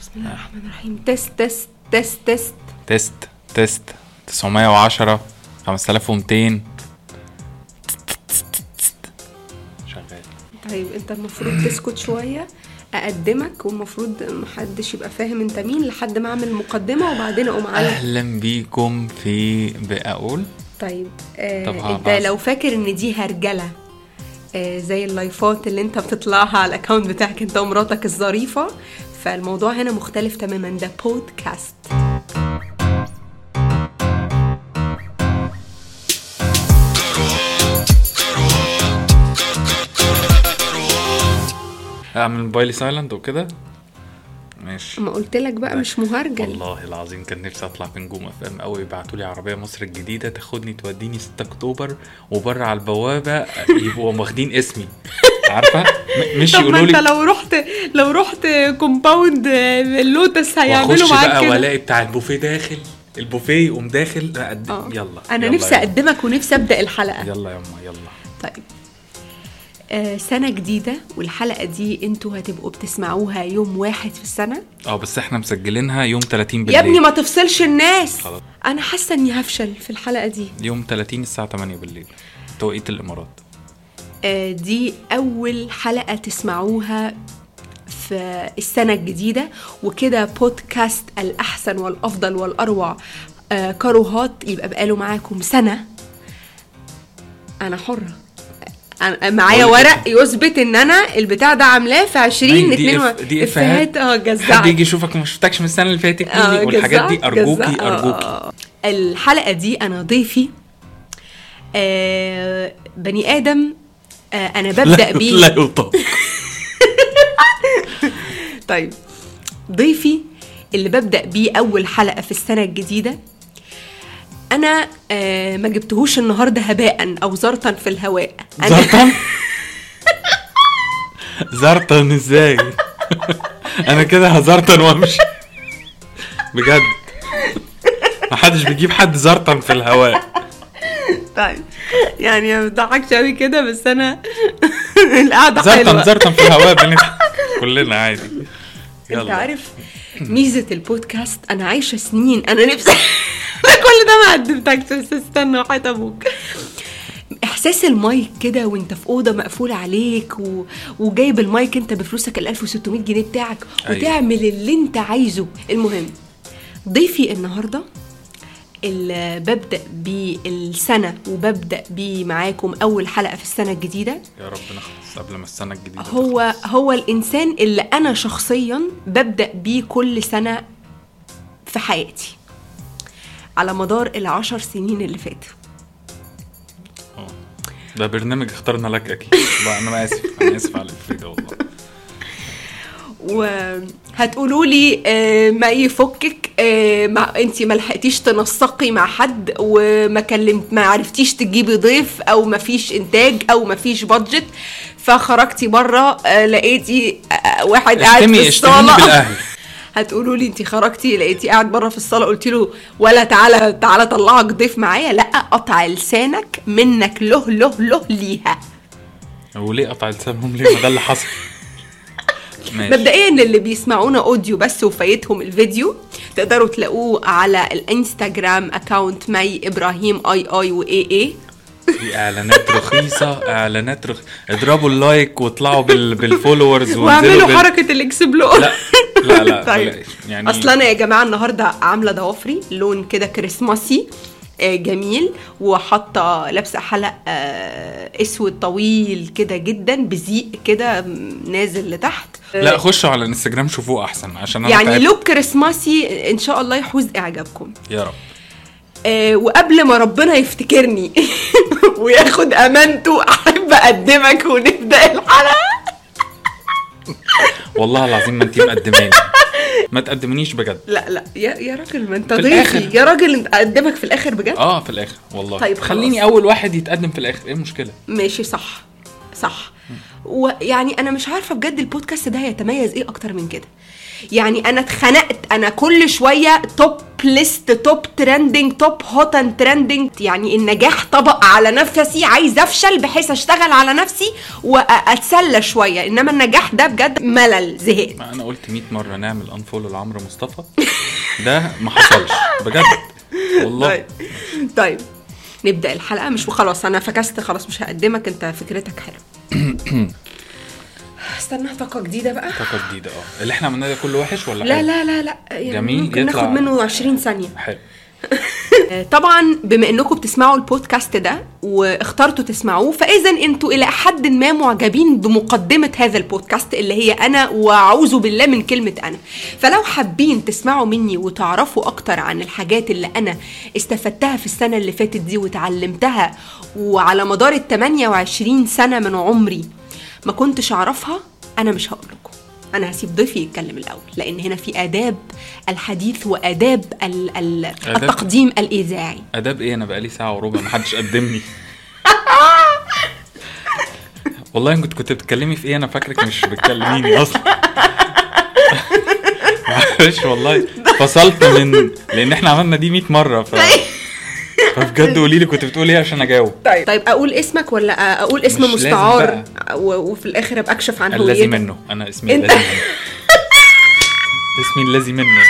بسم الله الرحمن الرحيم. تست تست تست تست. تيست 910 5200 شغال. طيب انت المفروض تسكت شوية أقدمك والمفروض محدش يبقى فاهم انت مين لحد ما أعمل مقدمة وبعدين أقوم على أهلا بيكم في بقول طيب آه انت. لو فاكر إن دي هرجلة آه زي ال live ات اللي انت بتطلعها على ال account بتاعك انت ومراتك الظريفة فالموضوع هنا مختلف تماما. ده بودكاست أعمل موبايلي silent وكده؟ ماشي. ما قلت لك بقى مش مهرجل. والله العظيم كان نفسي أطلع في نجوم FM قوي يبعتوا لي عربية مصر الجديدة تاخدني توديني 6 أكتوبر وبره على البوابة يبقوا واخدين اسمي. عارفة؟ مش يقولوا انت لي لو رحت لو رحت compound اللوتس هيعملوا معاك بقى وألاقي بتاع البوفيه داخل البوفيه يقوم داخل أقد... آه. يلا أنا يلا نفسي. أقدمك ونفسي أبدأ الحلقة. يلا يا اما يلا. طيب. آه سنة جديدة والحلقة دي أنتوا هتبقوا بتسمعوها يوم واحد في السنة. آه بس إحنا مسجلينها يوم 30 بالليل يا ابني ما تفصلش الناس. خلاص. أنا حاسة إني هفشل في الحلقة دي. يوم 30 الساعة 8 بالليل. توقيت الإمارات. دي أول حلقة تسمعوها في السنة الجديدة وكده بودكاست الأحسن والأفضل والأروع. آه كروهات يبقى بقاله معاكم سنة. أنا حرة. أنا معايا ورق يثبت إن أنا البتاع ده عاملاه في 20 أي دي 2 إف- دي إفيهات. آه حد. جزعت. يجي يشوفك ما شفتكش من السنة اللي فاتت؟ آه، والحاجات دي أرجوكي جزعت. آه، أرجوكي. آه. الحلقة دي أنا ضيفي. آه بني آدم آه أنا ببدأ بيه. لا يطاق طيب ضيفي اللي ببدأ بيه أول حلقة في السنة الجديدة أنا آه ما جبتهوش النهاردة هباء أو زرطا في الهواء. أنا زرطن زرطن إزاي؟ أنا كده هزرطن وأمشي. بجد. محدش بيجيب حد زرطن في الهواء. طيب. يعني ما بضحكش قوي كده بس أنا القعدة زرطن حلوة. زرطن في الهواء بنضحك كلنا عادي. أنت عارف ميزة البودكاست؟ أنا عايشة سنين أنا نفسي كل ده ما قدمتكش بس استنى وحياة أبوك. إحساس المايك كده وأنت في أوضة مقفول عليك و... وجايب المايك أنت بفلوسك ال 1600 جنيه بتاعك أيوة. وتعمل اللي أنت عايزه. المهم ضيفي النهارده ببدا بيه السنة وببدأ معاكم أول حلقة في السنة الجديدة. يا رب نخلص قبل ما السنة الجديدة هو هو الإنسان اللي أنا شخصيا ببدأ بيه كل سنة في حياتي. على مدار العشر سنين اللي فاتوا. تخلص. ده برنامج اخترنا لك أكيد. لا أنا آسف. أنا آسف على الفريده والله. وهتقولوا لي آه، ما يفكك آه، ما انت ما لحقتيش تنسقي مع حد وما كلمت ما عرفتيش تجيبي ضيف أو ما فيش إنتاج أو ما فيش بادجت فخرجتي بره آه، لقيتي واحد قاعد في الصالة. هتقولوا لي انت خرجتي لقيتي قاعد بره في الصالة قلت له ولا تعالى تعالى طلعك ضيف معايا. لا قطع لسانك منك له له له ليها. وليه قطع لسانهم؟ ليه؟ ما ده اللي حصل. ماشي. مبدئيا اللي بيسمعونا audio بس وفايتهم الفيديو تقدروا تلاقوه على الانستجرام account مي إبراهيم I I Y E في إعلانات رخيصة إعلانات رخ... اضربوا ال like واطلعوا بال... بال followers واعملوا بال... حركة ال explore لا لا لا طيب. يعني أصلا أنا يا جماعة النهارده عاملة ضوافري لون كده كريسماسي. جميل وحاطة لابسة حلق آه، أسود طويل كده جدا بزيق كده نازل لتحت. لا خشوا على الانستجرام شوفوه أحسن عشان أنا يعني. لوك كريسماسي إن شاء الله يحوز إعجابكم. يا رب. آه، وقبل ما ربنا يفتكرني وياخد أمانته أحب أقدمك ونبدأ الحلقة. والله العظيم ما انت مقدماني. ما تقدمنيش بجد. لا لا يا يا راجل ما انت في ضيفي. يا راجل انت اقدمك في الآخر بجد؟ آه في الآخر والله. طيب خلاص. خليني أول واحد يتقدم في الآخر. إيه المشكلة؟ ماشي صح صح. ويعني أنا مش عارفة بجد البودكاست ده هيتميز إيه أكتر من كده. يعني أنا اتخنقت. أنا كل شوية top list top trending top hot and trending يعني النجاح طبق على نفسي عايز أفشل بحيث أشتغل على نفسي وأتسلى شوية. إنما النجاح ده بجد ملل زهقت. ما أنا قلت 100 مرة نعمل unfollow لعمرو مصطفى. ده ما حصلش. بجد. والله. طيب. طيب. نبدأ الحلقة. مش خلاص أنا فكست خلاص مش هقدمك. أنت فكرتك حلوة. استنى طاقة جديدة بقى؟ طاقة جديدة آه. اللي إحنا عملناه ده كله وحش ولا لا حلو؟ لا لا لا. يعني جميل، ممكن يطلع- ناخد منه 20 ثانية. حلو. آه، طبعا بما إنكم بتسمعوا البودكاست ده واخترتوا تسمعوه فاذا أنتوا إلى حد ما معجبين بمقدمة هذا البودكاست اللي هي أنا وأعوذ بالله من كلمة أنا. فلو حابين تسمعوا مني وتعرفوا أكتر عن الحاجات اللي أنا استفدتها في السنة اللي فاتت دي وتعلمتها وعلى مدار ال 28 سنة من عمري ما كنتش أعرفها أنا مش هقول لكم. أنا هسيب ضيفي يتكلم الأول لأن هنا في آداب الحديث وآداب ال- ال- آداب؟ التقديم الإذاعي. آداب إيه؟ أنا بقالي ساعة وربع محدش قدمني. والله كنت كنت بتتكلمي في إيه؟ أنا فاكرك مش بتكلميني أصلا. معلش والله فصلت من لأن إحنا عملنا دي 100 مرة ف فبجد قولي لي كنت بتقولي إيه عشان أجاوب. طيب. طيب أقول اسمك ولا أقول اسم مستعار وفي الآخر أبقى أكشف عن الذي هويتك؟ منه. أنا اسمي انت- الذي منه. اسمي الذي منه.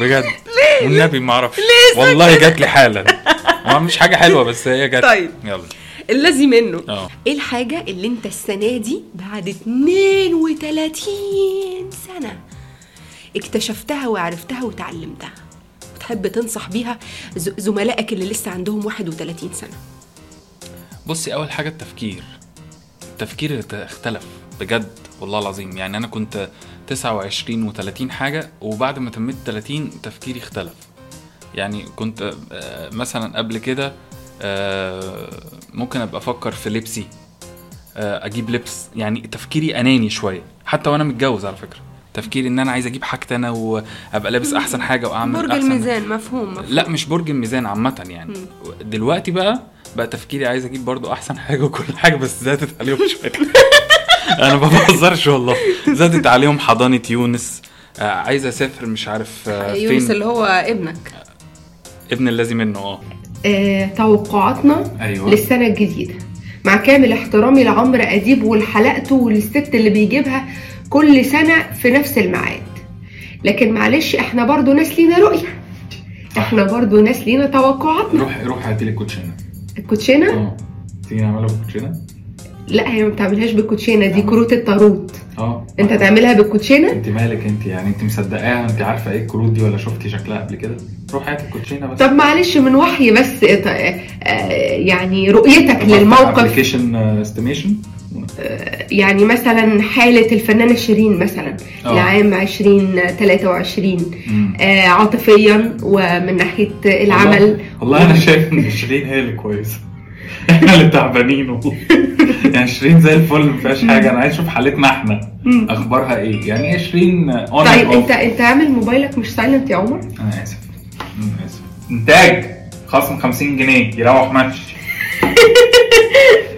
بجد. والنبي ما أعرفش. والله جات لي حالا ما مش حاجة حلوة بس هي جات. طيب. يلا. الذي منه. آه. إيه الحاجة اللي أنت السنة دي بعد 32 سنة اكتشفتها وعرفتها وتعلمتها؟ وتحب تنصح بيها زملائك اللي لسه عندهم 31 سنة؟ بصي أول حاجة التفكير. التفكير اختلف بجد والله العظيم. يعني أنا كنت 29 و30 حاجة وبعد ما تميت 30 تفكيري اختلف. يعني كنت آه، مثلا قبل كده آه، ممكن أبقى أفكر في لبسي آه، أجيب لبس. يعني تفكيري أناني شوية حتى وأنا متجوز على فكرة. تفكيري إن أنا عايز أجيب حاجتي أنا وأبقى لابس أحسن حاجة وأعمل برج أحسن الميزان مفهوم, مفهوم. لا مش برج الميزان عامة يعني. دلوقتي بقى بقى تفكيري عايز أجيب برضو أحسن حاجة وكل حاجة بس زادت عليهم شوية. أنا ما بهزرش والله. زادت عليهم حضانة يونس. آه عايز أسافر مش عارف آه يونس فين؟ اللي هو ابنك. ابن الذي منه آه. آه، توقعاتنا أيوه. للسنة الجديدة. مع كامل احترامي لعمرو أديب ولحلقته وللست اللي بيجيبها كل سنة في نفس الميعاد. لكن معلش إحنا برضو ناس لينا رؤية. إحنا برضو ناس لينا توقعاتنا. روح روح هاتي لي الكوتشينة. الكوتشينة؟ آه. تيجي نعملها بالكوتشينة؟ لا هي ما بتعملهاش بالكوتشينة دي كروت الطاروت. آه. أنت تعملها بالكوتشينة؟ أنت مالك أنت؟ يعني أنت مصدقاها؟ أنت عارفة إيه الكروت دي ولا شفتي شكلها قبل كده؟ روح هاتي الكوتشينة بس. طب معلش من وحي بس آه، يعني رؤيتك للموقف. application Estimation يعني مثلا حالة الفنانة شيرين مثلا آه. لعام 2023 آه عاطفيا ومن ناحية العمل. والله, والله أنا شايف إن شيرين هي اللي كويسة. إحنا اللي تعبانين يعني شيرين زي الفل ما فيهاش حاجة. أنا عايز أشوف حالتنا إحنا. أخبارها إيه؟ يعني إيه شيرين اون طيب انت أنت عامل موبايلك مش silent يا عمر؟ أنا آسف. أنا آسف. إنتاج خصم 50 جنيه يروح مشي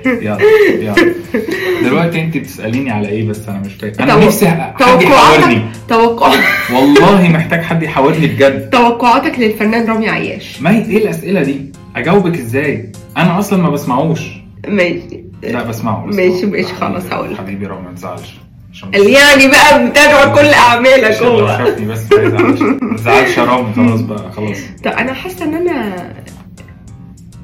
يلا يلا دلوقتي انت بتسأليني على إيه بس أنا مش فاكر. أنا نفسي حد توقعاتك يحاورني. توقع والله محتاج حد يحاورني بجد. توقعاتك للفنان رامي عياش. ما هي إيه الأسئلة دي؟ أجاوبك إزاي؟ أنا أصلا ما بسمعوش. ماشي. لا بسمعه. ماشي، ماشي، خلاص هقول لك. حبيبي رامي ما تزعلش. يعني بقى متابع كل أعمالك هو. شافني بس ما يزعلش ما تزعلش يا رامي خلاص بقى خلاص. طب أنا حاسة إن أنا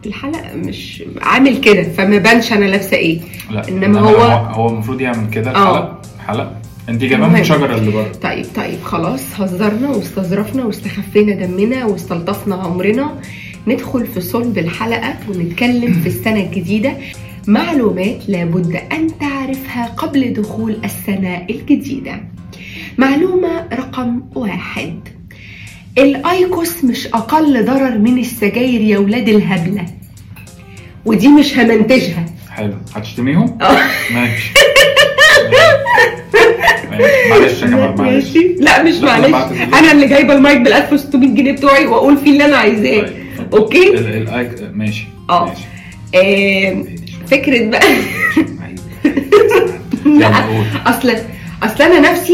الحلقة مش عامل كده فما بانش أنا لابسة إيه. لا أنا- هو- هو المفروض يعمل كده. الحلقة حلقة انت جايباه من. الشجره اللي بره. طيب طيب خلاص هزرنا واستظرفنا واستخفينا دمنا واستلطفنا عمرنا ندخل في صلب الحلقة ونتكلم في السنة الجديدة. معلومات لابد أن تعرفها قبل دخول السنة الجديدة. معلومة رقم واحد. ال IQOS مش أقل ضرر من السجاير يا ولاد الهبلة. ودي مش همنتجها. حلو. هتشتميهم؟ آه. ماشي. معلش يا جماعة معلش. لا مش معلش. أنا اللي جايبة المايك بال 1600 جنيه بتوعي وأقول فيه اللي أنا عايزاه. طيب. okay؟ ال- الايك ماشي. آه. فكرة بقى. أصل أصل أنا نفسي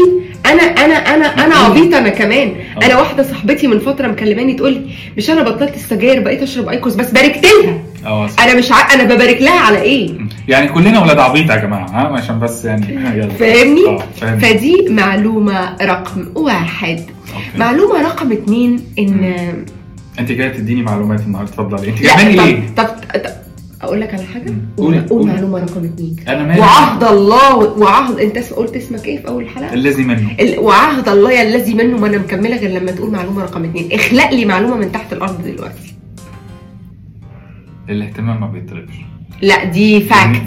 أنا أنا أنا أنا عبيطة أنا كمان. آه. أنا واحدة صاحبتي من فترة مكلماني تقول لي مش أنا بطلت السجاير بقيت أشرب أيكوس بس باركت لها. صح. أنا مش ع... أنا ببارك لها على إيه؟ يعني كلنا ولاد عبيط يا جماعة ها؟ عشان بس يعني يلا. فاهمني؟ آه فاهم فدي معلومة رقم واحد. أوكي. معلومة رقم اتنين إن أنت جاية تديني معلومات النهارده؟ اتفضلي. أنت لا جايباني طب, ليه؟ طب, طب أقول لك على حاجة؟ قول قولي. معلومة رقم اتنين. أنا مالي. وعهد الله وعهد أنت قلت اسمك إيه في أول الحلقة؟ الذي منه. ال- وعهد الله يا الذي منه ما أنا مكملة غير لما تقول معلومة رقم اتنين. اخلق لي معلومة من تحت الأرض دلوقتي. الاهتمام ما بيطلبش لا دي fact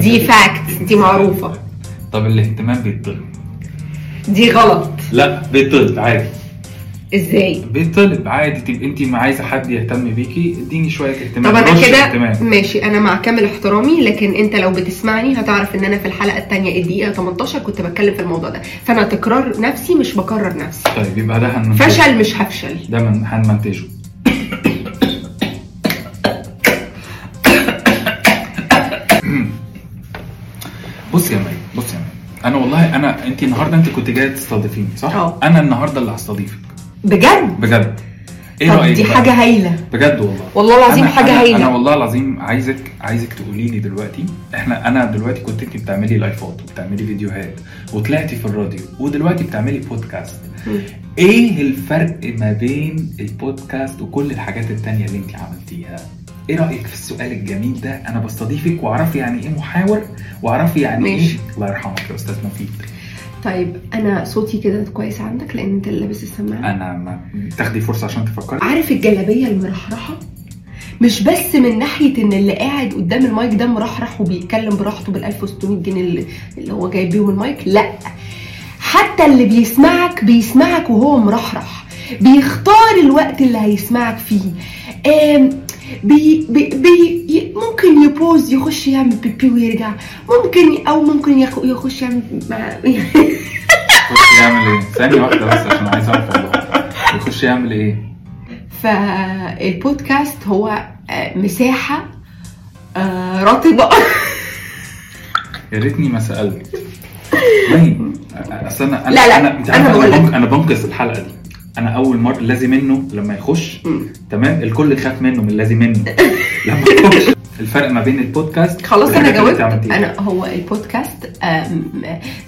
دي. fact دي معروفة. طب الاهتمام بيطلب دي غلط. لا بيطلب عادي. إزاي؟ بيطلب عادي تبقى انت ما عايزة حد يهتم بيكي إديني شوية اهتمام طب أنا كده. ماشي أنا مع كامل احترامي لكن أنت لو بتسمعني هتعرف إن أنا في الحلقة الثانية الدقيقة 18 كنت بتكلم في الموضوع ده. فأنا تكرار نفسي مش بكرر نفسي. طيب يبقى ده هنمنتجه. فشل مش هفشل. ده من هنمنتجه. بص يا مي بص يا مي. أنا والله أنا انت النهارده انت كنت جاية تستضيفيني صح؟ آه. أنا النهارده اللي هستضيفك. بجد؟ بجد. إيه رأيك دي؟ حاجة هايلة. بجد والله. والله العظيم أنا- حاجة أنا هايلة. أنا والله العظيم عايزك عايزك تقولي لي دلوقتي إحنا أنا دلوقتي كنت أنت بتعملي لايفات وبتعملي فيديوهات وطلعتي في الراديو ودلوقتي بتعملي بودكاست. إيه الفرق ما بين البودكاست وكل الحاجات التانية اللي أنت عملتيها؟ إيه رأيك في السؤال الجميل ده؟ أنا بستضيفك واعرفي يعني إيه محاور واعرفي يعني ماشي. إيه الله يرحمك يا أستاذ مفيد. طيب أنا صوتي كده كويس عندك لأن أنت اللي لابس السماعة؟ أنا ما تاخدي فرصة عشان تفكري. عارف الجلابية المرحرحة؟ مش بس من ناحية إن اللي قاعد قدام المايك ده مرحرح وبيتكلم براحته بال 1600 جنيه اللي, هو جايب بيهم المايك لأ. حتى اللي بيسمعك بيسمعك وهو مرحرح. بيختار الوقت اللي هيسمعك فيه. بي بي بي ممكن يبوز يخش يعمل بيبي ويرجع. ممكن أو ممكن يخ- يخش يعمل يخش يعمل إيه؟ ثانية واحدة بس عشان عايز أعرف والله. يخش يعمل إيه؟ فالبودكاست هو آه، مساحة آه، رطبة. يا ريتني ما سألت. مي اصل أنا أنا لا، لا، أنا أنا بنقذ الحلقة دي. أنا اول مره الذي منه لما يخش. تمام؟ الكل خاف منه من الذي منه. لما يخش. الفرق ما بين البودكاست خلاص أنا جاوبت. أنا هو البودكاست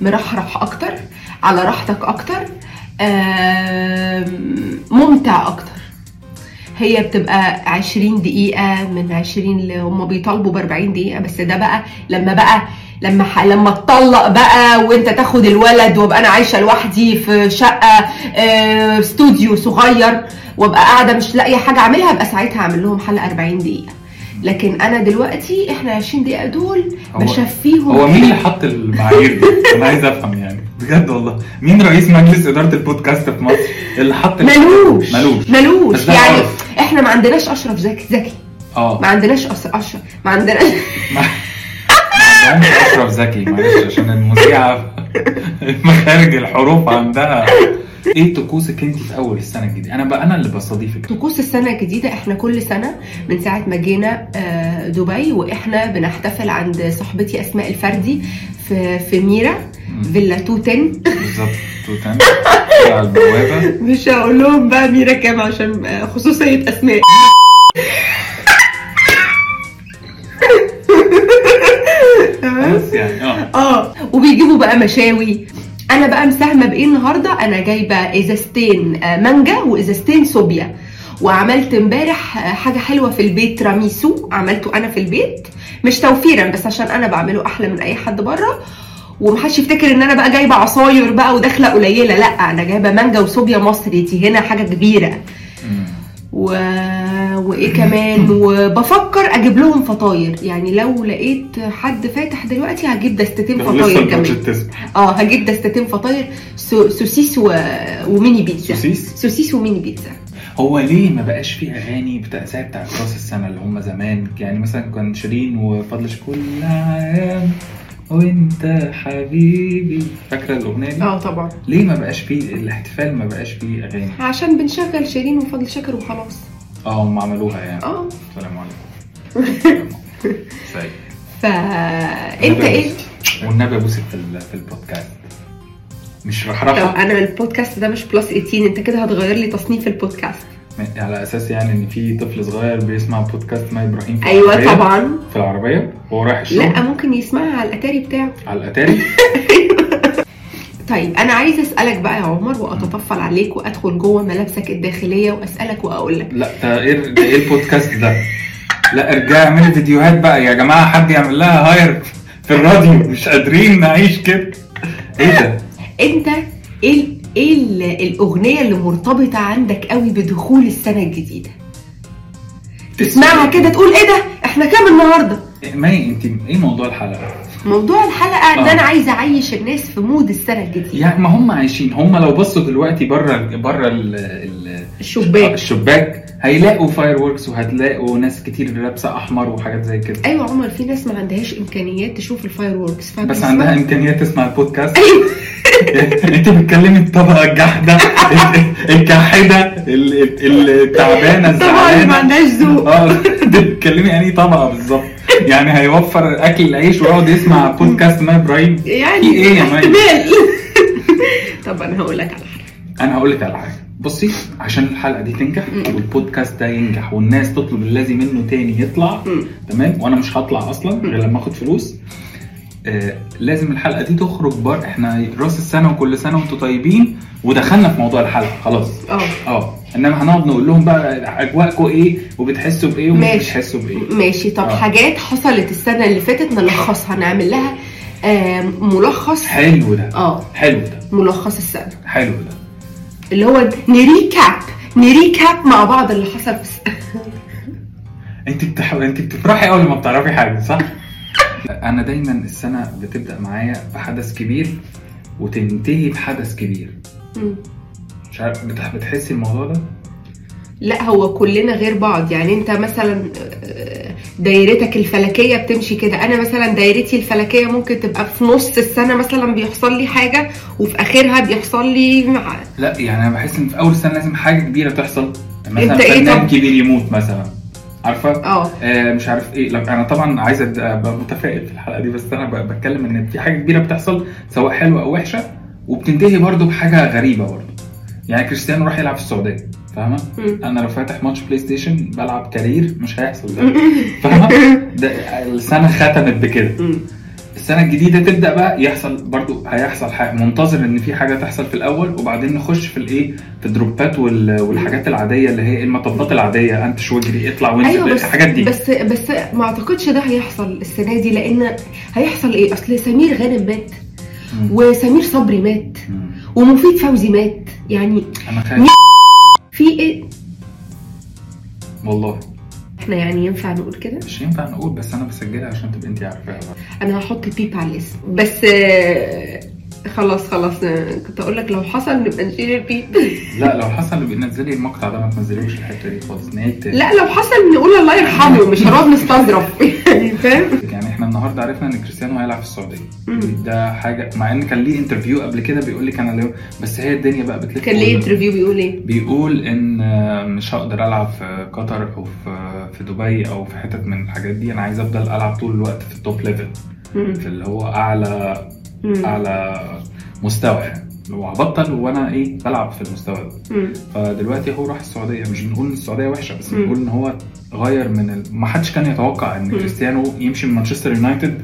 مرحرح أكتر على راحتك أكتر ممتع أكتر. هي بتبقى 20 دقيقة من 20 اللي هم بيطالبوا ب 40 دقيقة بس ده بقى لما بقى لما ح... لما اتطلق بقى وانت تاخد الولد وابقى أنا عايشة لوحدي في شقة آه، استوديو صغير وابقى قاعدة مش لاقية حاجة أعملها أبقى ساعتها أعمل لهم حلقه 40 دقيقة. لكن أنا دلوقتي إحنا 20 دقيقة دول بشفيهم. هو مين اللي حط المعايير دي؟ أنا عايز أفهم يعني. بجد والله. مين رئيس مجلس إدارة البودكاست في مصر اللي حط ملوش. ملوش. ملوش. يعني عرف. إحنا ما عندناش أشرف زكي. زكي آه. ما عندناش أشرف. ما عندناش. عندهمش أشرف زكي معلش عشان المذيعة مخارج الحروف عندها. إيه طقوسك انت في اول السنة الجديدة؟ أنا بقى أنا اللي بستضيفك طقوس السنة الجديدة إحنا كل سنة من ساعة ما جينا آه، دبي وإحنا بنحتفل عند صاحبتي أسماء الفردي في في ميرا فيلا توتن. بالظبط توتان على البوابة. مش هقول لهم بقى ميرا كام عشان خصوصية أسماء. آه. وبيجيبوا بقى مشاوي. أنا بقى مساهمة بإيه النهارده؟ أنا جايبة ازازتين آه، مانجا وازازتين صوبيا. وعملت امبارح آه، حاجة حلوة في البيت تراميسو عملته أنا في البيت. مش توفيرا بس عشان أنا بعمله أحلى من أي حد بره. ومحدش يفتكر إن أنا بقى جايبة عصاير بقى وداخلة قليلة. لأ أنا جايبة مانجا وصوبيا مصري. دي هنا حاجة كبيرة. و... وإيه كمان؟ وبفكر أجيب لهم فطاير. يعني لو لقيت حد فاتح دلوقتي هجيب دستتين فطاير كمان. آه هجيب دستتين فطاير سو... سوسيس و... وميني بيتزا. سوسيس؟ سوسيس وميني بيتزا. هو ليه ما بقاش فيه أغاني بتاع زي بتاع راس السنة اللي هم زمان؟ يعني مثلا كان شيرين وفضل كل عام وانت حبيبي. فاكرة الأغنية دي؟ آه طبعا. ليه ما بقاش فيه ااحتفال ما بقاش فيه أغاني؟ عشان بنشغل شيرين وفضل شاكر وخلاص. آه هم عملوها يعني. آه. السلام عليكم. سيء فا أنت إيه؟ والنبي ابوسك في ال- في البودكاست. مش طب رحرحه أنا البودكاست ده مش plus 18 أنت كده هتغير لي تصنيف البودكاست. على أساس يعني إن في طفل صغير بيسمع بودكاست مي إبراهيم في أيوه العربية- طبعا. في العربية؟ وهو رايح الشغل؟ لا ممكن يسمعها على الأتاري بتاعه. على الأتاري؟ طيب أنا عايزة أسألك بقى يا عمر وأتطفل عليك وأدخل جوه ملابسك الداخلية وأسألك وأقول لك. لا ده إيه ده إيه البودكاست ده؟ لا ارجعي اعملي فيديوهات بقى يا جماعة حد يعمل لها hire في الراديو. مش قادرين نعيش كده. إيه ده؟ أنت إيه إيه ال- الأغنية اللي مرتبطة عندك قوي بدخول السنة الجديدة؟ تسمعها كده تقول إيه ده؟ إحنا كام النهارده؟ مي انت إيه موضوع الحلقة؟ موضوع الحلقة إن آه. أنا عايزة أعيش الناس في mood السنة الجديده يعني ما هم عايشين. هم لو بصوا دلوقتي بره بره ال- ال- الشباك. الشباك هيلاقوا fireworks وهتلاقوا ناس كتير لابسة أحمر وحاجات زي كده. أيوه عمر في ناس ما عندهاش إمكانيات تشوف ال fireworks بس عندها إمكانيات تسمع البودكاست؟ أيوه. أنت بتتكلمي الطبقه الجحده الجاحدة ال- ال- التعبانة طبعا ما الزعلانة. عندهاش ذوق. آه بتتكلمي يعني طبقة بالظبط؟ يعني هيوفر أكل العيش ويقعد يسمع بودكاست مي إبراهيم؟ يعني إيه يا احتمال. طب أنا هقول لك على حاجة. أنا هقول لك على حاجة. بصي عشان الحلقة دي تنجح. والبودكاست ده ينجح والناس تطلب اللازم منه تاني يطلع. تمام؟ وأنا مش هطلع أصلا غير لما آخد فلوس. آه لازم الحلقة دي تخرج بره إحنا راس السنة وكل سنة وأنتم طيبين ودخلنا في موضوع الحلقة خلاص. آه. آه. انما هنقعد نقول لهم بقى اجواءكم إيه وبتحسوا بإيه ومش. بتحسوا بإيه. ماشي. طب آه. حاجات حصلت السنة اللي فاتت نلخصها. نعمل لها آه ملخص. حلو ده. آه. حلو ده. ملخص السنة. حلو ده. اللي هو نريكاب. نريكاب مع بعض اللي حصل في السنة. انت بتح... انت بتفرحي أول ما بتعرفي حاجة صح؟ أنا دايما السنة بتبدأ معايا بحدث كبير وتنتهي بحدث كبير. مش عارف بتح... بتحسي الموضوع ده؟ لا هو كلنا غير بعض. يعني انت مثلا آه، دايرتك الفلكية بتمشي كده. أنا مثلا دايرتي الفلكية ممكن تبقى في نص السنة مثلا بيحصل لي حاجة وفي آخرها بيحصل لي مع... لا يعني أنا بحس إن في أول السنة لازم حاجة كبيرة تحصل. مثلا أنت إيه فنان طب؟ كبير يموت مثلا. عارفة؟ آه. آه مش عارف إيه. لا أنا طبعا عايز أبقى متفائل في الحلقة دي بس أنا بتكلم إن في حاجة كبيرة بتحصل سواء حلوة أو وحشة وبتنتهي برضو بحاجة غريبة برضو يعني كريستيانو راح يلعب في السعودية فاهمة؟ أنا لو فاتح match PlayStation بلعب career مش هيحصل ده فاهمة؟ ده السنة ختمت بكده. السنة الجديدة تبدأ بقى يحصل برضو هيحصل حاجة منتظر إن في حاجة تحصل في الأول وبعدين نخش في الإيه في الدروبات وال- والحاجات العادية اللي هي المطبات العادية انتش واجري اطلع وانزل أيوه بس الحاجات دي بس بس ما أعتقدش ده هيحصل السنة دي لأن هيحصل إيه أصل سمير غانم مات. وسمير صبري مات مم. ومفيد فوزي مات يعني أنا خايف. في إيه؟ والله. إحنا يعني ينفع نقول كده؟ مش ينفع نقول بس أنا بسجلها عشان تبقى أنت عارفاها. أنا هحط beep على الاسم. بس خلاص خلاص كنت أقول لك لو حصل نبقى نشيل ال beep لا لو حصل يبقى نزلي المقطع ده ما تنزليهوش الحتة دي خالص. نهاية لا لو حصل نقول الله يرحمه مش هنقعد نستظرف. فاهم يعني إحنا النهارده عرفنا إن كريستيانو هيلعب في السعودية. ده حاجة مع إن كان ليه interview قبل كده بيقول لك أنا ليه بس هي الدنيا بقى بتلف كان ليه interview بيقول إيه بيقول إن آه، مش هقدر ألعب في قطر أو في في دبي أو في حتت من الحاجات دي أنا عايز أفضل ألعب طول الوقت في ال top level. في اللي هو اعلى مم. أعلى مستوى يعني هو هبطل وأنا إيه بلعب في المستوى ده. فدلوقتي هو راح السعودية مش بنقول إن السعودية وحشة بس. بنقول إن هو غير من ال... ما حدش كان يتوقع إن. كريستيانو يمشي من مانشستر يونايتد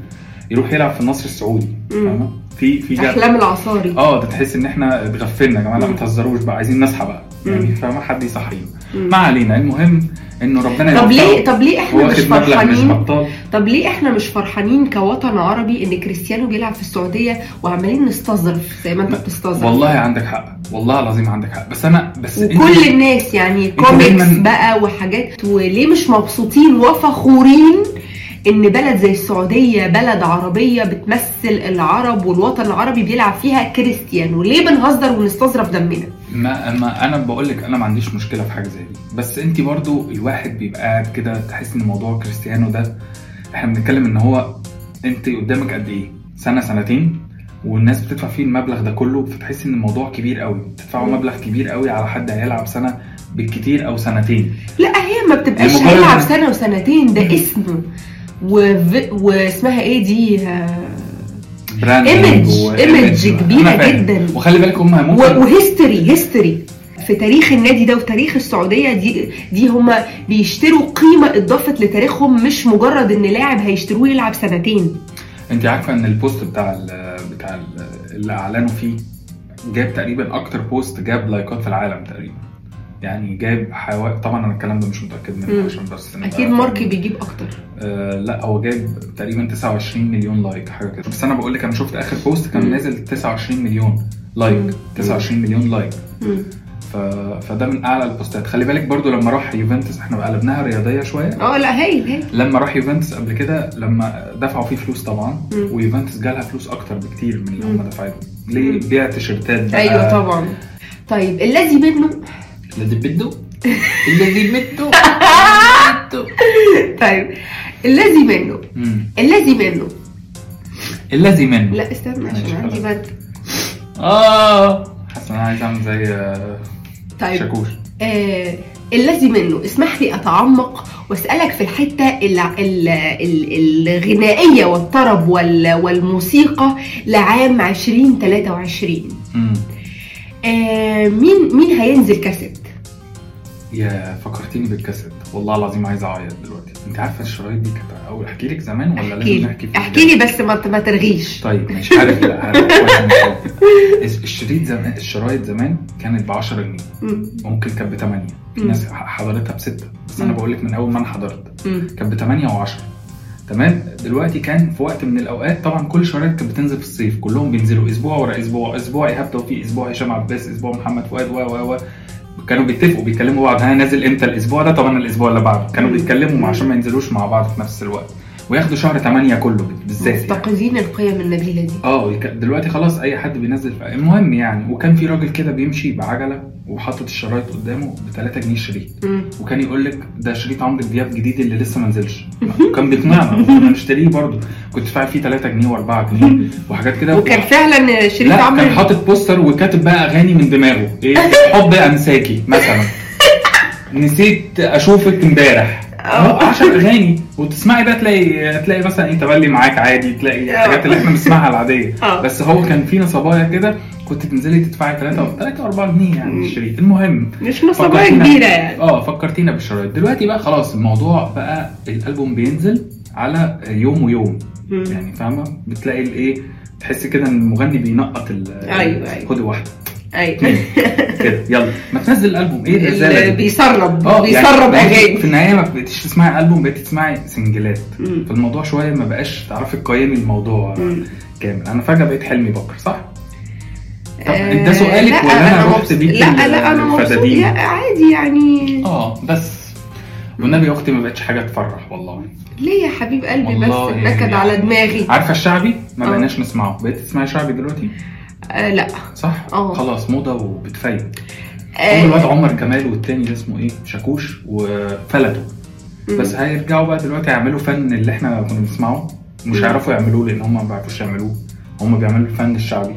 يروح يلعب في النصر السعودي. فاهمة في في جد أحلام العصاري آه ده تحس إن إحنا اتغفلنا يا جماعة لا ما. تهزروش بقى عايزين نصحى بقى مم. يعني فاهمة حد يصحينا. ما علينا المهم انه ربنا طب. ليه طب ليه إحنا مش مش فرحانين بطال طب ليه إحنا مش فرحانين كوطن عربي ان كريستيانو بيلعب في السعودية وعمالين نستظرف زي ما انت بتستظرف؟ والله عندك حق. والله العظيم عندك حق. بس أنا بس انت- وكل الناس يعني كوميكس بقى وحاجات وليه مش مبسوطين وفخورين إن بلد زي السعودية بلد عربية بتمثل العرب والوطن العربي بيلعب فيها كريستيانو؟ ليه بنهزر ونستظرف دمنا؟ ما ما أنا بقول لك أنا ما عنديش مشكلة في حاجة زي دي. بس أنت برضو الواحد بيبقى قاعد كده تحس إن موضوع كريستيانو ده إحنا بنتكلم ان هو انت قدامك قد إيه؟ سنة سنتين والناس بتدفع فيه المبلغ ده كله فتحس ان الموضوع كبير قوي. بتدفعوا. مبلغ كبير قوي على حد هيلعب سنة بالكتير أو سنتين. لا هي ما بتبقاش هيلعب سنة وسنتين ده اسم. واسمها إيه دي؟ brand image- image كبيرة جداً. وخلي بالك هم ممكن و history history في تاريخ النادي ده وتاريخ السعودية دي دي هما بيشتروا قيمة اضافت لتاريخهم مش مجرد إن لاعب هيشتروه يلعب سنتين انت عارفة إن ال post بتاع ال بتاع ال اللي أعلنوا فيه جاب تقريبا أكتر post جاب لايكات في العالم تقريبا يعني جاب حوالي طبعا أنا الكلام ده مش متأكد منه. عشان بس أكيد ماركي بيجيب أكتر آه لا هو جايب تقريبا 29 مليون like حاجة كده بس أنا بقول لك أنا شفت آخر post كان مم. نازل 29 مليون like مم. 29 مليون like مم. ف... فده من أعلى البوستات. خلي بالك برضو لما راح يوفنتوس إحنا قلبناها رياضية شوية. آه لا هايل هايل. لما راح يوفنتوس قبل كده لما دفعوا فيه فلوس طبعا. ويوفنتوس جالها فلوس أكتر بكتير من اللي هم مم. دفعوه ليه بيع تيشيرتات بقى. أيوه طبعا. طيب الذي منه الذي بده الذي بده طيب الذي منه. الذي منه الذي منه لا استنى عشان عندي. برد آه حاسس إن أنا عايز أعمل زي آه، طيب شاكوش. آه الذي منه. اسمح لي أتعمق وأسألك في الحتة ال- ال- ال- الغنائية والطرب وال- والموسيقى لعام 2023 مم. آه مين مين هينزل كاسيت؟ يا فكرتيني بالكاسيت. والله العظيم عايز أعيط دلوقتي. أنت عارفة الشرايط دي كانت اول احكي لك زمان ولا لازم نحكي فيها؟ احكي لي بس ما ما ترغيش. طيب مش عارف لا عارف. الشريط زمان الشرايط زمان كانت ب 10 جنيه. مم. ممكن كانت ب 8 في. ناس حضرتها ب 6 بس أنا. بقول لك من أول ما أنا حضرت. كانت ب 8 و10 تمام؟ دلوقتي كان في وقت من الأوقات طبعا كل الشرايط كانت بتنزل في الصيف. كلهم بينزلوا. أسبوع ورا أسبوع. أسبوع ايهاب توفيق أسبوع هشام عباس أسبوع محمد فؤاد و و و كانوا بيتفقوا بيكلموا بعض. ها نازل إمتى؟ الأسبوع ده؟ طبعا الأسبوع اللي بعده. كانوا. بيتكلموا عشان ما ينزلوش مع بعض في نفس الوقت. وياخدوا شهر 8 كله بالذات يعني. مفتقدين القيم النبيلة دي. آه دلوقتي خلاص أي حد بينزل ف- المهم يعني وكان في راجل كده بيمشي بعجلة وحاطط الشرايط قدامه ب 3 جنيه شريط. وكان يقول لك ده شريط عمرو دياب جديد اللي لسه ما نزلش. وكان بيقنعنا وكنا نشتريه برضه. كنت دافع فيه 3 جنيه و4 جنيه وحاجات كده. وكان فعلا شريط لا كان عمرو حاطط بوستر وكاتب بقى أغاني من دماغه. إيه؟ حب أمساكي مثلا. نسيت أشوفك امبارح. آه. 10 أغاني. وتسمعي بقى تلاقي تلاقي مثلا إيه تبلي معاك عادي تلاقي آه. الحاجات اللي إحنا بنسمعها العادية آه. بس هو كان في نصبايا كده كنت تنزلي تدفعي 3 3 4 جنيه يعني. الشريط المهم مش فكرتينا- كبيرة يعني آه فكرتينا بالشرايط دلوقتي بقى خلاص الموضوع بقى الألبوم بينزل على يوم ويوم مم. يعني فاهمة بتلاقي الإيه تحس كده إن المغني بينقط ال أيوة، أيوة. خدي واحدة أيوه كده يلا. ما تنزل الألبوم. إيه الرسالة دي؟ بيسرب آه بيسرب يعني أغاني. في النهاية ما بقيتيش تسمعي ألبوم بقيتي تسمعي سنجلات. مم. فالموضوع شوية ما بقاش تعرفي تقيمي الموضوع مم. كامل. أنا فجأة بقيت حلمي بكر صح؟ طب آه، أنت سؤالك لا، ولا أنا رحت بيك لا لا أنا مبسوط. عادي يعني. آه بس. والنبي يا أختي ما بقتش حاجة تفرح والله. ليه يا حبيب قلبي بس والله نكد يعني. على دماغي؟ عارفة الشعبي؟ ما آه. بقيناش نسمعه. بقيت تسمعي شعبي دلوقتي؟ آه لا. صح؟ آه. خلاص موضة وبتفيد آه، الواد عمر كمال والتاني ده اسمه إيه؟ شاكوش وفلتوا. بس هيرجعوا بقى دلوقتي يعملوا فن اللي إحنا كنا بنسمعه. مش. هيعرفوا يعملوه لأن هم ما بيعرفوش يعملوه. هم بيعملوا الفن الشعبي.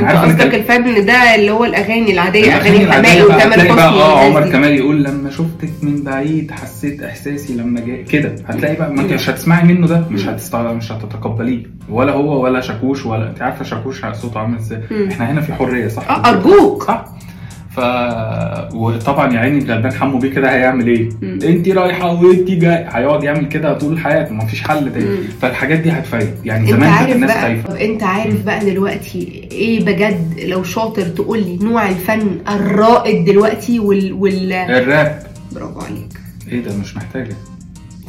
انت قصدك الفن ده اللي هو الأغاني العادية أغاني حماقي وتامر هتلاقي بقى حسني آه عمر. كمال يقول لما شفتك من بعيد حسيت إحساسي لما جاي كده. هتلاقي بقى ما انت مش هتسمعي منه ده. مش هتستع... مش هتتقبليه. ولا هو ولا شاكوش ولا أنت عارفة شاكوش صوته عامل إزاي. إحنا هنا في حرية صح؟ آه أرجوك. صح. ف وطبعا يا عيني الغلبان حمو بيه كده هيعمل إيه؟ مم. انت رايحة وانت جاي هيقعد يعمل كده طول حياته ما فيش حل تاني. فالحاجات دي هتفيد يعني زمان كانت الناس خايفة. طب أنت عارف بقى دلوقتي إيه بجد؟ لو شاطر تقول لي نوع الفن الرائد دلوقتي وال وال الراب. برافو عليك. إيه ده؟ مش محتاجة.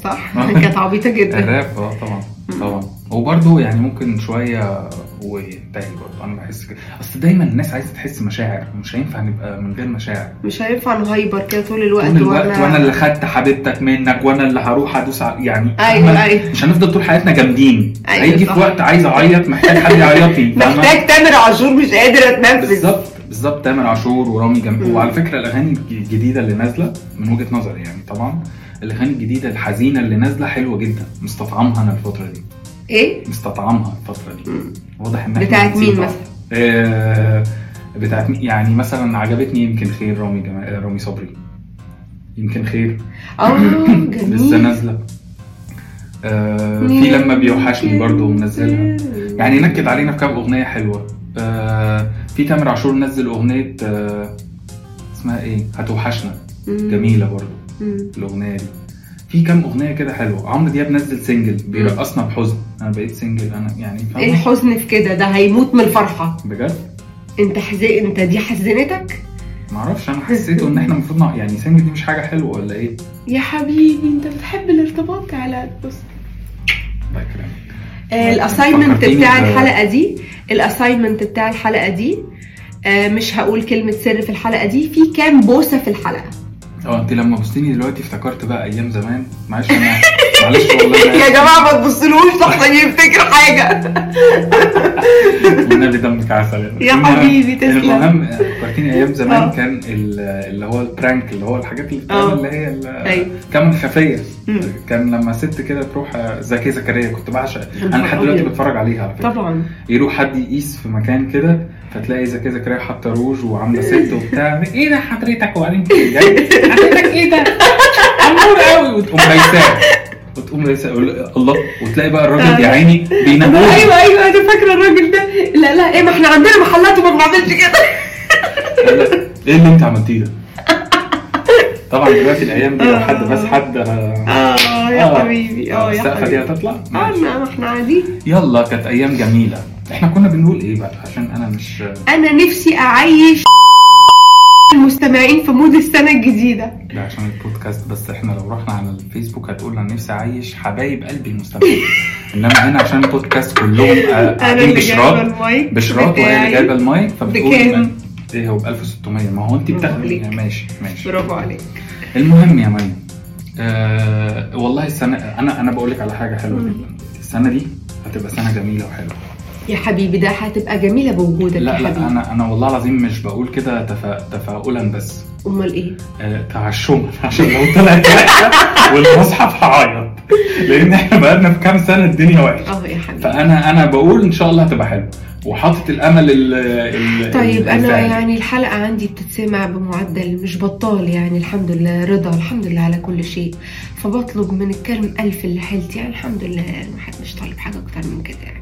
صح؟ كانت عبيطة جدا. الراب آه طبعا. مم. طبعا. وبرده يعني ممكن شوية وينتهي برضه أنا بحس كده أصل دايما الناس عايزة تحس مشاعر مش هينفع نبقى من غير مشاعر مش هينفع نهايبر كده طول الوقت طول الوقت وأنا اللي خدت حبيبتك منك وأنا اللي هروح أدوس على يعني أيوه؟ أيوه مش هنفضل طول حياتنا جامدين أيوة هيجي. في وقت عايز أعيط محتاج حد يعيط لي فاهمة؟ محتاج تامر عاشور مش قادر أتنفس بالظبط بالظبط تامر عاشور ورامي مم. وعلى فكرة الأغاني الجديدة اللي نازلة من وجهة نظري يعني طبعا الأغاني الجديدة الحزينة اللي نازلة حلوة جدا مستطعمها أنا الفترة دي إيه؟ مستطعمها الفترة دي. واضح ان بتاعت مين. مثلا؟ آه بتاعت مين؟ يعني مثلا عجبتني يمكن خير رامي جمال آه، رامي صبري. يمكن خير. آه لسه جميل. نازلة. آه في لما بيوحشني برضو منزلها. يعني نكد علينا في كام أغنية حلوة. آه في تامر عاشور نزل أغنية آه اسمها إيه؟ هتوحشنا. جميلة برضو مم. الأغنية دي. في كام أغنية كده حلوة. عمرو دياب نزل single بيرقصنا بحزن. أنا بقيت single أنا يعني إيه فاهمة؟ الحزن في كده ده هيموت من الفرحة. بجد؟ أنت حزين أنت دي حزنتك؟ معرفش أنا حسيته إن إحنا المفروض يعني single دي مش حاجة حلوة ولا إيه؟ يا حبيبي أنت بتحب الارتباط على بص. الله يكرمك. ال assignment فكرتيني بتاع الحلقة دي ال assignment بتاع الحلقة دي آه، مش هقول كلمة سر في الحلقة دي في كام بوسة في الحلقة. آه انت لما بصيتي دلوقتي افتكرت بقى أيام زمان معلش أنا معلش والله يا جماعة ما تبصلوش لحسن يفتكر حاجة والنبي دمك عسل يا حبيبي، تسلم. المهم فكرتيني أيام زمان آه. كان ال- اللي هو البرانك اللي هو الحاجات اللي آه. اللي هي ال- أيوة. كمان خفية. كان لما ست كده تروح زكي زكريا كنت بعشق أنا لحد دلوقتي. بتفرج عليها على فكرة طبعا يروح حد يقيس في مكان كده فتلاقي زكي زكريا حاطه روج وعاملة ست وبتاع. إيه ده حضرتك؟ وبعدين جاي. حضرتك إيه ده؟ أمور قوي وتقوم ريساه وتقوم ريساه الله. وتلاقي بقى الراجل يا عيني بينام أيوه أيوه أنا فاكرة الراجل ده. لا لا إيه ما إحنا عندنا محلات وما بنعملش كده. إيه اللي أنت عملتيه ده؟ طبعا دلوقتي الأيام دي لو حد بس حد آه يا حبيبي. آه يا السقفة دي حبيبي. هتطلع؟ آه. ما إحنا قاعدين يلا كانت أيام جميلة. إحنا كنا بنقول إيه بقى؟ عشان أنا مش أنا نفسي أعيش المستمعين في مود السنة الجديدة. ده عشان البودكاست بس. إحنا لو رحنا على الفيسبوك هتقول أنا نفسي أعيش حبايب قلبي المستمعين. إنما هنا عشان البودكاست كلهم آه، قاعدين بشراط. المايك. بشراط وهي اللي. جايبة المايك فبتقول إيه هو؟ ب 1600 ما هو أنت بتاخدي ماشي ماشي. برافو عليك. المهم يا مي آه والله السنة أنا أنا بقول لك على حاجة حلوة جدا. السنة دي هتبقى سنة جميلة وحلوة. يا حبيبي ده هتبقى جميلة بوجودك لا يا لا حبيبي. أنا أنا والله العظيم مش بقول كده تفا... تفاؤلا بس. أمال إيه؟ آه تعشما. عشان لو طلعت وحشه والمصحف هعيط. لأن إحنا بقالنا في كام سنة الدنيا وحشه آه يا حبيبي. فأنا أنا بقول إن شاء الله هتبقى حلوة. وحاطط الأمل ال ال طيب أنا الزائد. يعني الحلقة عندي بتتسمع بمعدل مش بطال يعني الحمد لله رضا الحمد لله على كل شيء. فبطلب من الكرم ألف اللي حيلتي يعني الحمد لله الواحد مش طالب حاجة أكتر من كده يعني.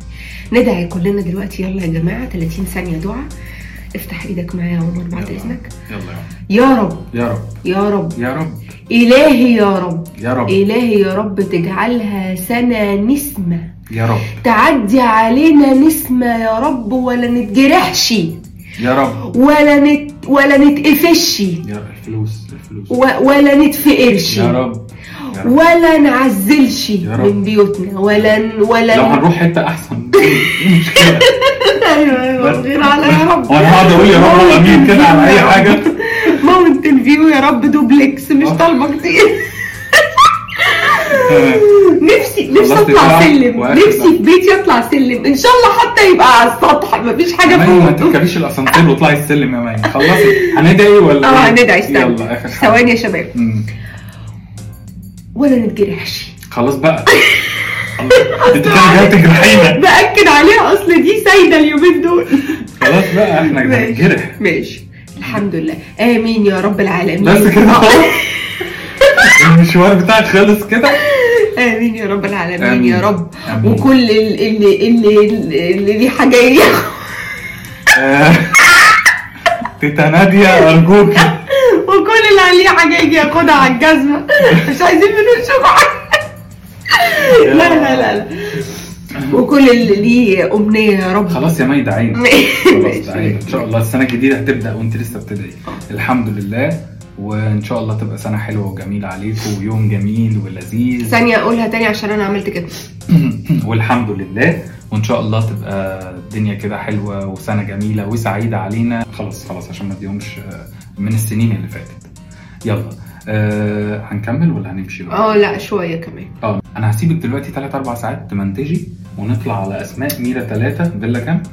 ندعي كلنا دلوقتي يلا يا جماعة 30 ثانية دعاء افتح إيدك معايا يا عمر بعد يلا. اذنك يلا يا رب يا رب يا رب يا رب الهي يا رب يا رب الهي يا رب تجعلها سنه نسمه يا رب تعدي علينا نسمه يا رب ولا نتجرحش يا رب ولا نت ولا نتقفش يا رب الفلوس الفلوس و- ولا نتفقرش يا رب. ولا نعزلش. من بيوتنا ولا ولا لو هنروح حتة أحسن. إيه المشكلة؟ أيوه أيوه غير على يا رب. وأنا هقعد أقول يا رب امين كده؟ على أي حاجة؟ Mountain View يا رب دوبلكس مش آه. طالبة كتير. نفسي نفسي أطلع؟ سلم. نفسي في بيتي أطلع سلم. إن شاء الله حتى يبقى على السطح مفيش حاجة مي ما فوق تركبيش الاسانسير واطلعي السلم يا مي خلصي. هندعي ولا آه إيه؟ هندعي استنى. يلا آخر ثواني يا شباب. ولا نتجرحش خلاص بقى. أنت كده تجرحينا بأكد عليها أصل دي سايدة اليومين دول. خلاص بقى إحنا هنجرح ماشي. الحمد لله. آمين يا رب العالمين. بس كده. خلاص. المشوار بتاعك خلص كده. آمين يا رب العالمين آمين. يا رب. آمين. وكل ال- اللي اللي اللي ليه حاجة ياخد آه، تيتا أرجوك وكل اللي عليه حاجة يجي ياخدها على الجزمة. مش عايزين منه شبع لا لا لا لا. وكل اللي ليه أمنية يا رب. خلاص يا مي دعينا خلاص. دعينا إن شاء الله السنة الجديدة هتبدأ وأنت لسه بتدعي. الحمد لله. وإن شاء الله تبقى سنة حلوة وجميلة عليكم ويوم جميل ولذيذ. ثانية أقولها تاني عشان أنا عملت كده. والحمد لله. وإن شاء الله تبقى الدنيا كده حلوة وسنة جميلة وسعيدة علينا. خلاص خلاص عشان ما اديهمش آه، من السنين اللي فاتت. يلا. أه هنكمل ولا هنمشي بقى؟ آه لا شوية كمان. آه أنا هسيبك دلوقتي 3 4 ساعات تمنتجي ونطلع على أسماء ميرا 3 فيلا كام؟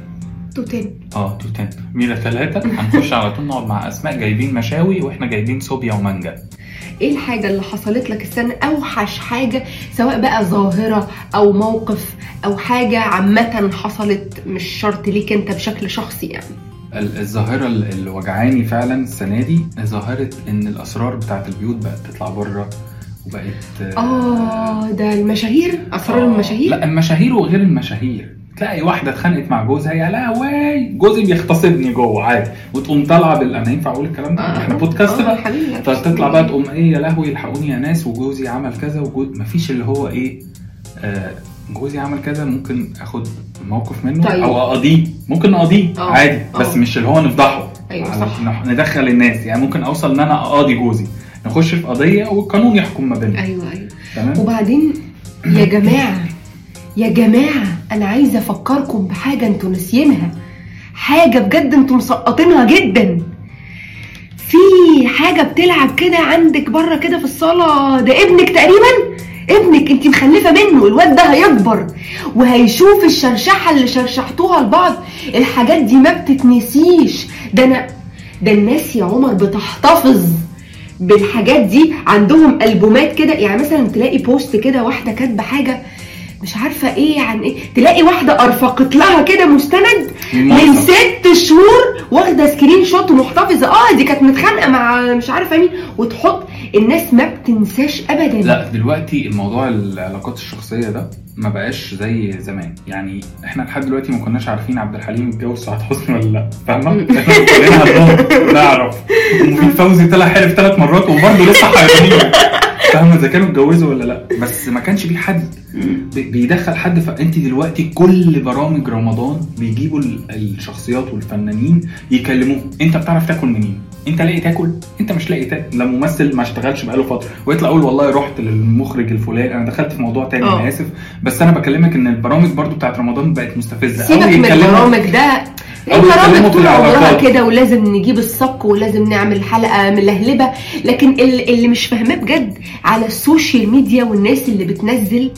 توتين. آه توتين. ميرا 3 هنخش على طول نقعد مع أسماء جايبين مشاوي وإحنا جايبين صوبيا ومانجا. إيه الحاجة اللي حصلت لك السنة؟ أوحش حاجة سواء بقى ظاهرة أو موقف أو حاجة عامة حصلت مش شرط ليك أنت بشكل شخصي يعني. الظاهرة ال- اللي وجعاني فعلا السنة دي ظاهرة إن الأسرار بتاعت البيوت بقت تطلع بره وبقت آه ده المشاهير؟ أسرار آه، المشاهير؟ لا المشاهير وغير المشاهير. تلاقي واحدة اتخانقت مع جوزها يا لهوي! جوزي بيغتصبني جوه عادي وتقوم طالعة بال أنا ينفع أقول الكلام ده؟ إحنا بودكاست آه، بقى لا فتطلع بقى تقوم إيه يا لهوي الحقوني يا ناس وجوزي عمل كذا وجوز مفيش اللي هو إيه آه جوزي عمل كذا ممكن آخد موقف منه طيب. أو اقاضيه ممكن نقاضيه آه، عادي بس آه. مش اللي هو نفضحه. على- صح. ندخل الناس. يعني ممكن أوصل إن أنا اقاضي جوزي. نخش في قضية والقانون يحكم ما بيننا. أيوه أيوه. تمام؟ وبعدين يا جماعة يا جماعة أنا عايزة أفكركم بحاجة أنتوا ناسيينها حاجة بجد أنتوا مسقطينها جدا. في حاجة بتلعب كده عندك بره كده في الصالة؟ ده ابنك تقريبا؟ ابنك انت مخلفة منه الواد ده هيكبر وهيشوف الشرشحة اللي شرشحتوها لبعض. الحاجات دي ما بتتنسيش. ده أنا ده الناس يا عمر بتحتفظ بالحاجات دي. عندهم ألبومات كده يعني مثلا تلاقي post كده واحدة كاتبة حاجة مش عارفة إيه عن إيه. تلاقي واحدة أرفقت لها كده مستند من. ست شهور واخدة screenshot ومحتفظة. آه دي كانت متخانقة مع مش عارفة مين. وتحط الناس ما بتنساش ابدا. لا دلوقتي الموضوع العلاقات الشخصية ده ما بقاش زي زمان. يعني إحنا لحد دلوقتي ما كناش عارفين عبد الحليم اتجوز سعاد حسني ولا لا. فاهمة؟ إحنا كلنا نعرف. ومفيد فوزي طلع حلف ثلاث مرات وبرضه لسه حيرانين. فاهمة إذا كانوا اتجوزوا ولا لأ. بس ما كانش في حد بي- بيدخل حد. فانت دلوقتي كل برامج رمضان بيجيبوا ال- الشخصيات والفنانين يكلموه. أنت بتعرف تاكل منين؟ أنت لاقي تاكل؟ أنت مش لاقي تاكل. لا ممثل ما اشتغلش بقاله فترة. ويطلع يقول والله رحت للمخرج الفلاني. أنا دخلت في موضوع تاني آه. أنا آسف. بس أنا بكلمك إن البرامج برضو بتاعت رمضان بقت مستفزة. سيبك من البرامج ده. البرامج في طول عمرها. كده ولازم نجيب الصك ولازم نعمل حلقة ملهلبه لكن ال- اللي مش فاهماه بجد على ال social media والناس اللي بتنزل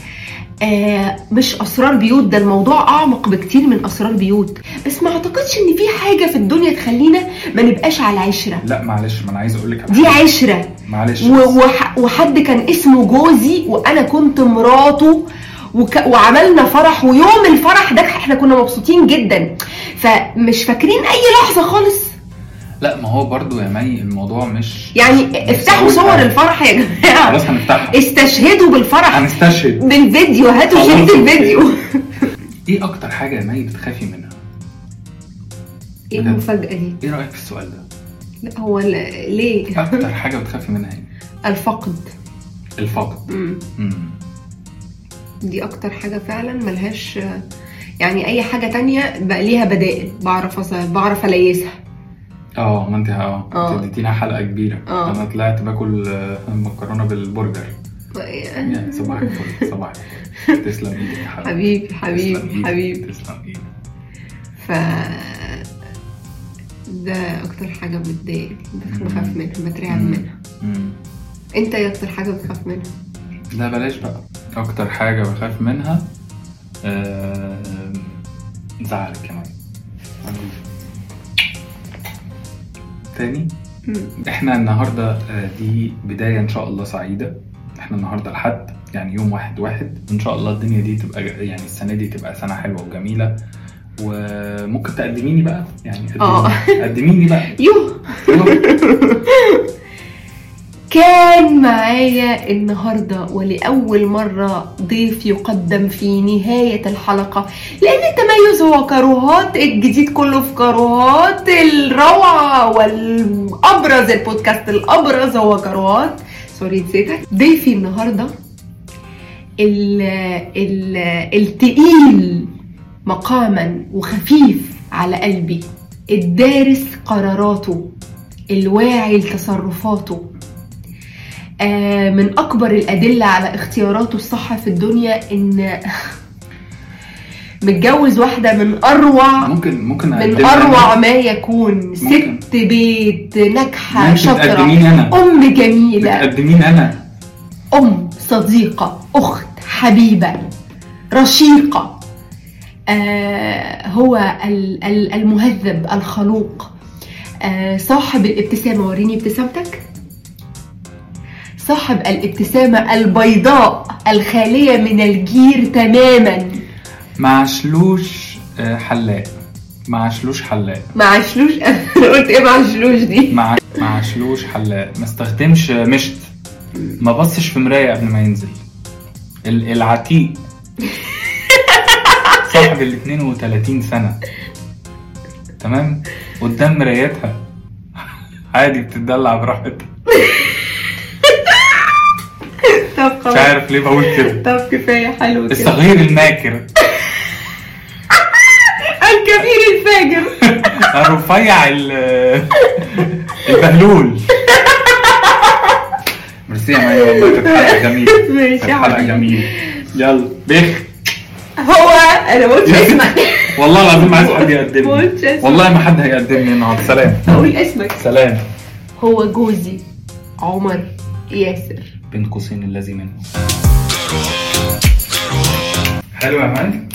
آه مش أسرار بيوت. ده الموضوع أعمق بكتير من أسرار بيوت. بس ما أعتقدش إن في حاجة في الدنيا تخلينا ما نبقاش على عشرة. لا معلش ما أنا عايز أقول لك دي. عشرة. معلش. وح- وحد كان اسمه جوزي وأنا كنت مراته وك... وعملنا فرح ويوم الفرح ده إحنا كنا مبسوطين جدا. فمش فاكرين أي لحظة خالص. لا ما هو برضو يا مي الموضوع مش يعني افتحوا صور حاجة. الفرح يا خلاص جماعة هنفتحها استشهدوا بالفرح. هنستشهد. بالفيديو هاتوا خلاص، شريط okay. الفيديو. إيه أكتر حاجة يا مي بتخافي منها؟ إيه المفاجأة دي؟ إيه رأيك في السؤال ده؟ لا هو ليه؟ أكتر حاجة بتخافي منها إيه؟ الفقد. الفقد. مم. دي أكتر حاجة فعلا ملهاش يعني أي حاجة تانية بقى ليها بدائل بعرف أص- بعرف أليسها. آه ما انت آه آه. اديتينا حلقة كبيرة. آه. أنا طلعت باكل آه، مكرونة بالبرجر. يعني صباح الفل صباح الفل. تسلم إيدك يا حبيبي. حبيبي حبيبي تسلم إيدك. ف ده أكتر حاجة بتضايقني بخاف منها بترعب. منها. أنت إيه أكتر حاجة بتخاف منها؟ لا بلاش بقى. أكتر حاجة بخاف منها آه، زعلك كمان. تاني؟ إحنا النهارده آه، دي بداية إن شاء الله سعيدة. إحنا النهارده الحد يعني يوم واحد واحد. إن شاء الله الدنيا دي تبقى يعني السنة دي تبقى سنة حلوة وجميلة. وممكن تقدميني بقى؟ يعني آه. قدميني, قدميني بقى. يوه. كان معايا النهارده ولأول مرة ضيف يقدم في نهاية الحلقة. لأن التميز هو كروهات الجديد كله في كروهات الروعة والأبرز البودكاست الأبرز هو كروهات سوري نسيتك ضيفي النهارده ال ال التقيل مقاما وخفيف على قلبي. الدارس قراراته الواعي لتصرفاته. من أكبر الأدلة على اختياراته الصح في الدنيا إن متجوز واحدة من اروع ممكن ممكن من أروع؟ ما يكون. ممكن. ست بيت ناجحة شاطرة. أم جميلة. تقدميني أنا. أم صديقة. أخت حبيبة. رشيقة. آه هو ال- ال- المهذب الخلوق. آه صاحب الابتسامة. وريني ابتسامتك. صاحب الابتسامة البيضاء الخالية من الجير تماما. معشلوش آه، حلاق. معشلوش حلاق. معشلوش قلت إيه معشلوش دي؟ مع معشلوش حلاق. ما استخدمش مشت ما بصش في مراية قبل ما ينزل. ال- العتيق. صاحب ال 32 سنة. تمام؟ قدام مرايتها. عادي بتدلع براحتها. مش عارف ليه بقول كده. طب كفاية حلو كده. الصغير الماكر. الكبير الفاجر. الرفيع ال- البهلول. ميرسي يا مي والله كانت حلقة جميلة. ماشي يا حلقة. جميلة. يلا بخ هو أنا ما قلتش اسمك. والله العظيم عايز حد ما يقدمني. والله ما حد هيقدمني النهارده. سلام. أقول اسمك. سلام. هو جوزي عمر ياسر. بين قوسين الذي منه حلو يا مان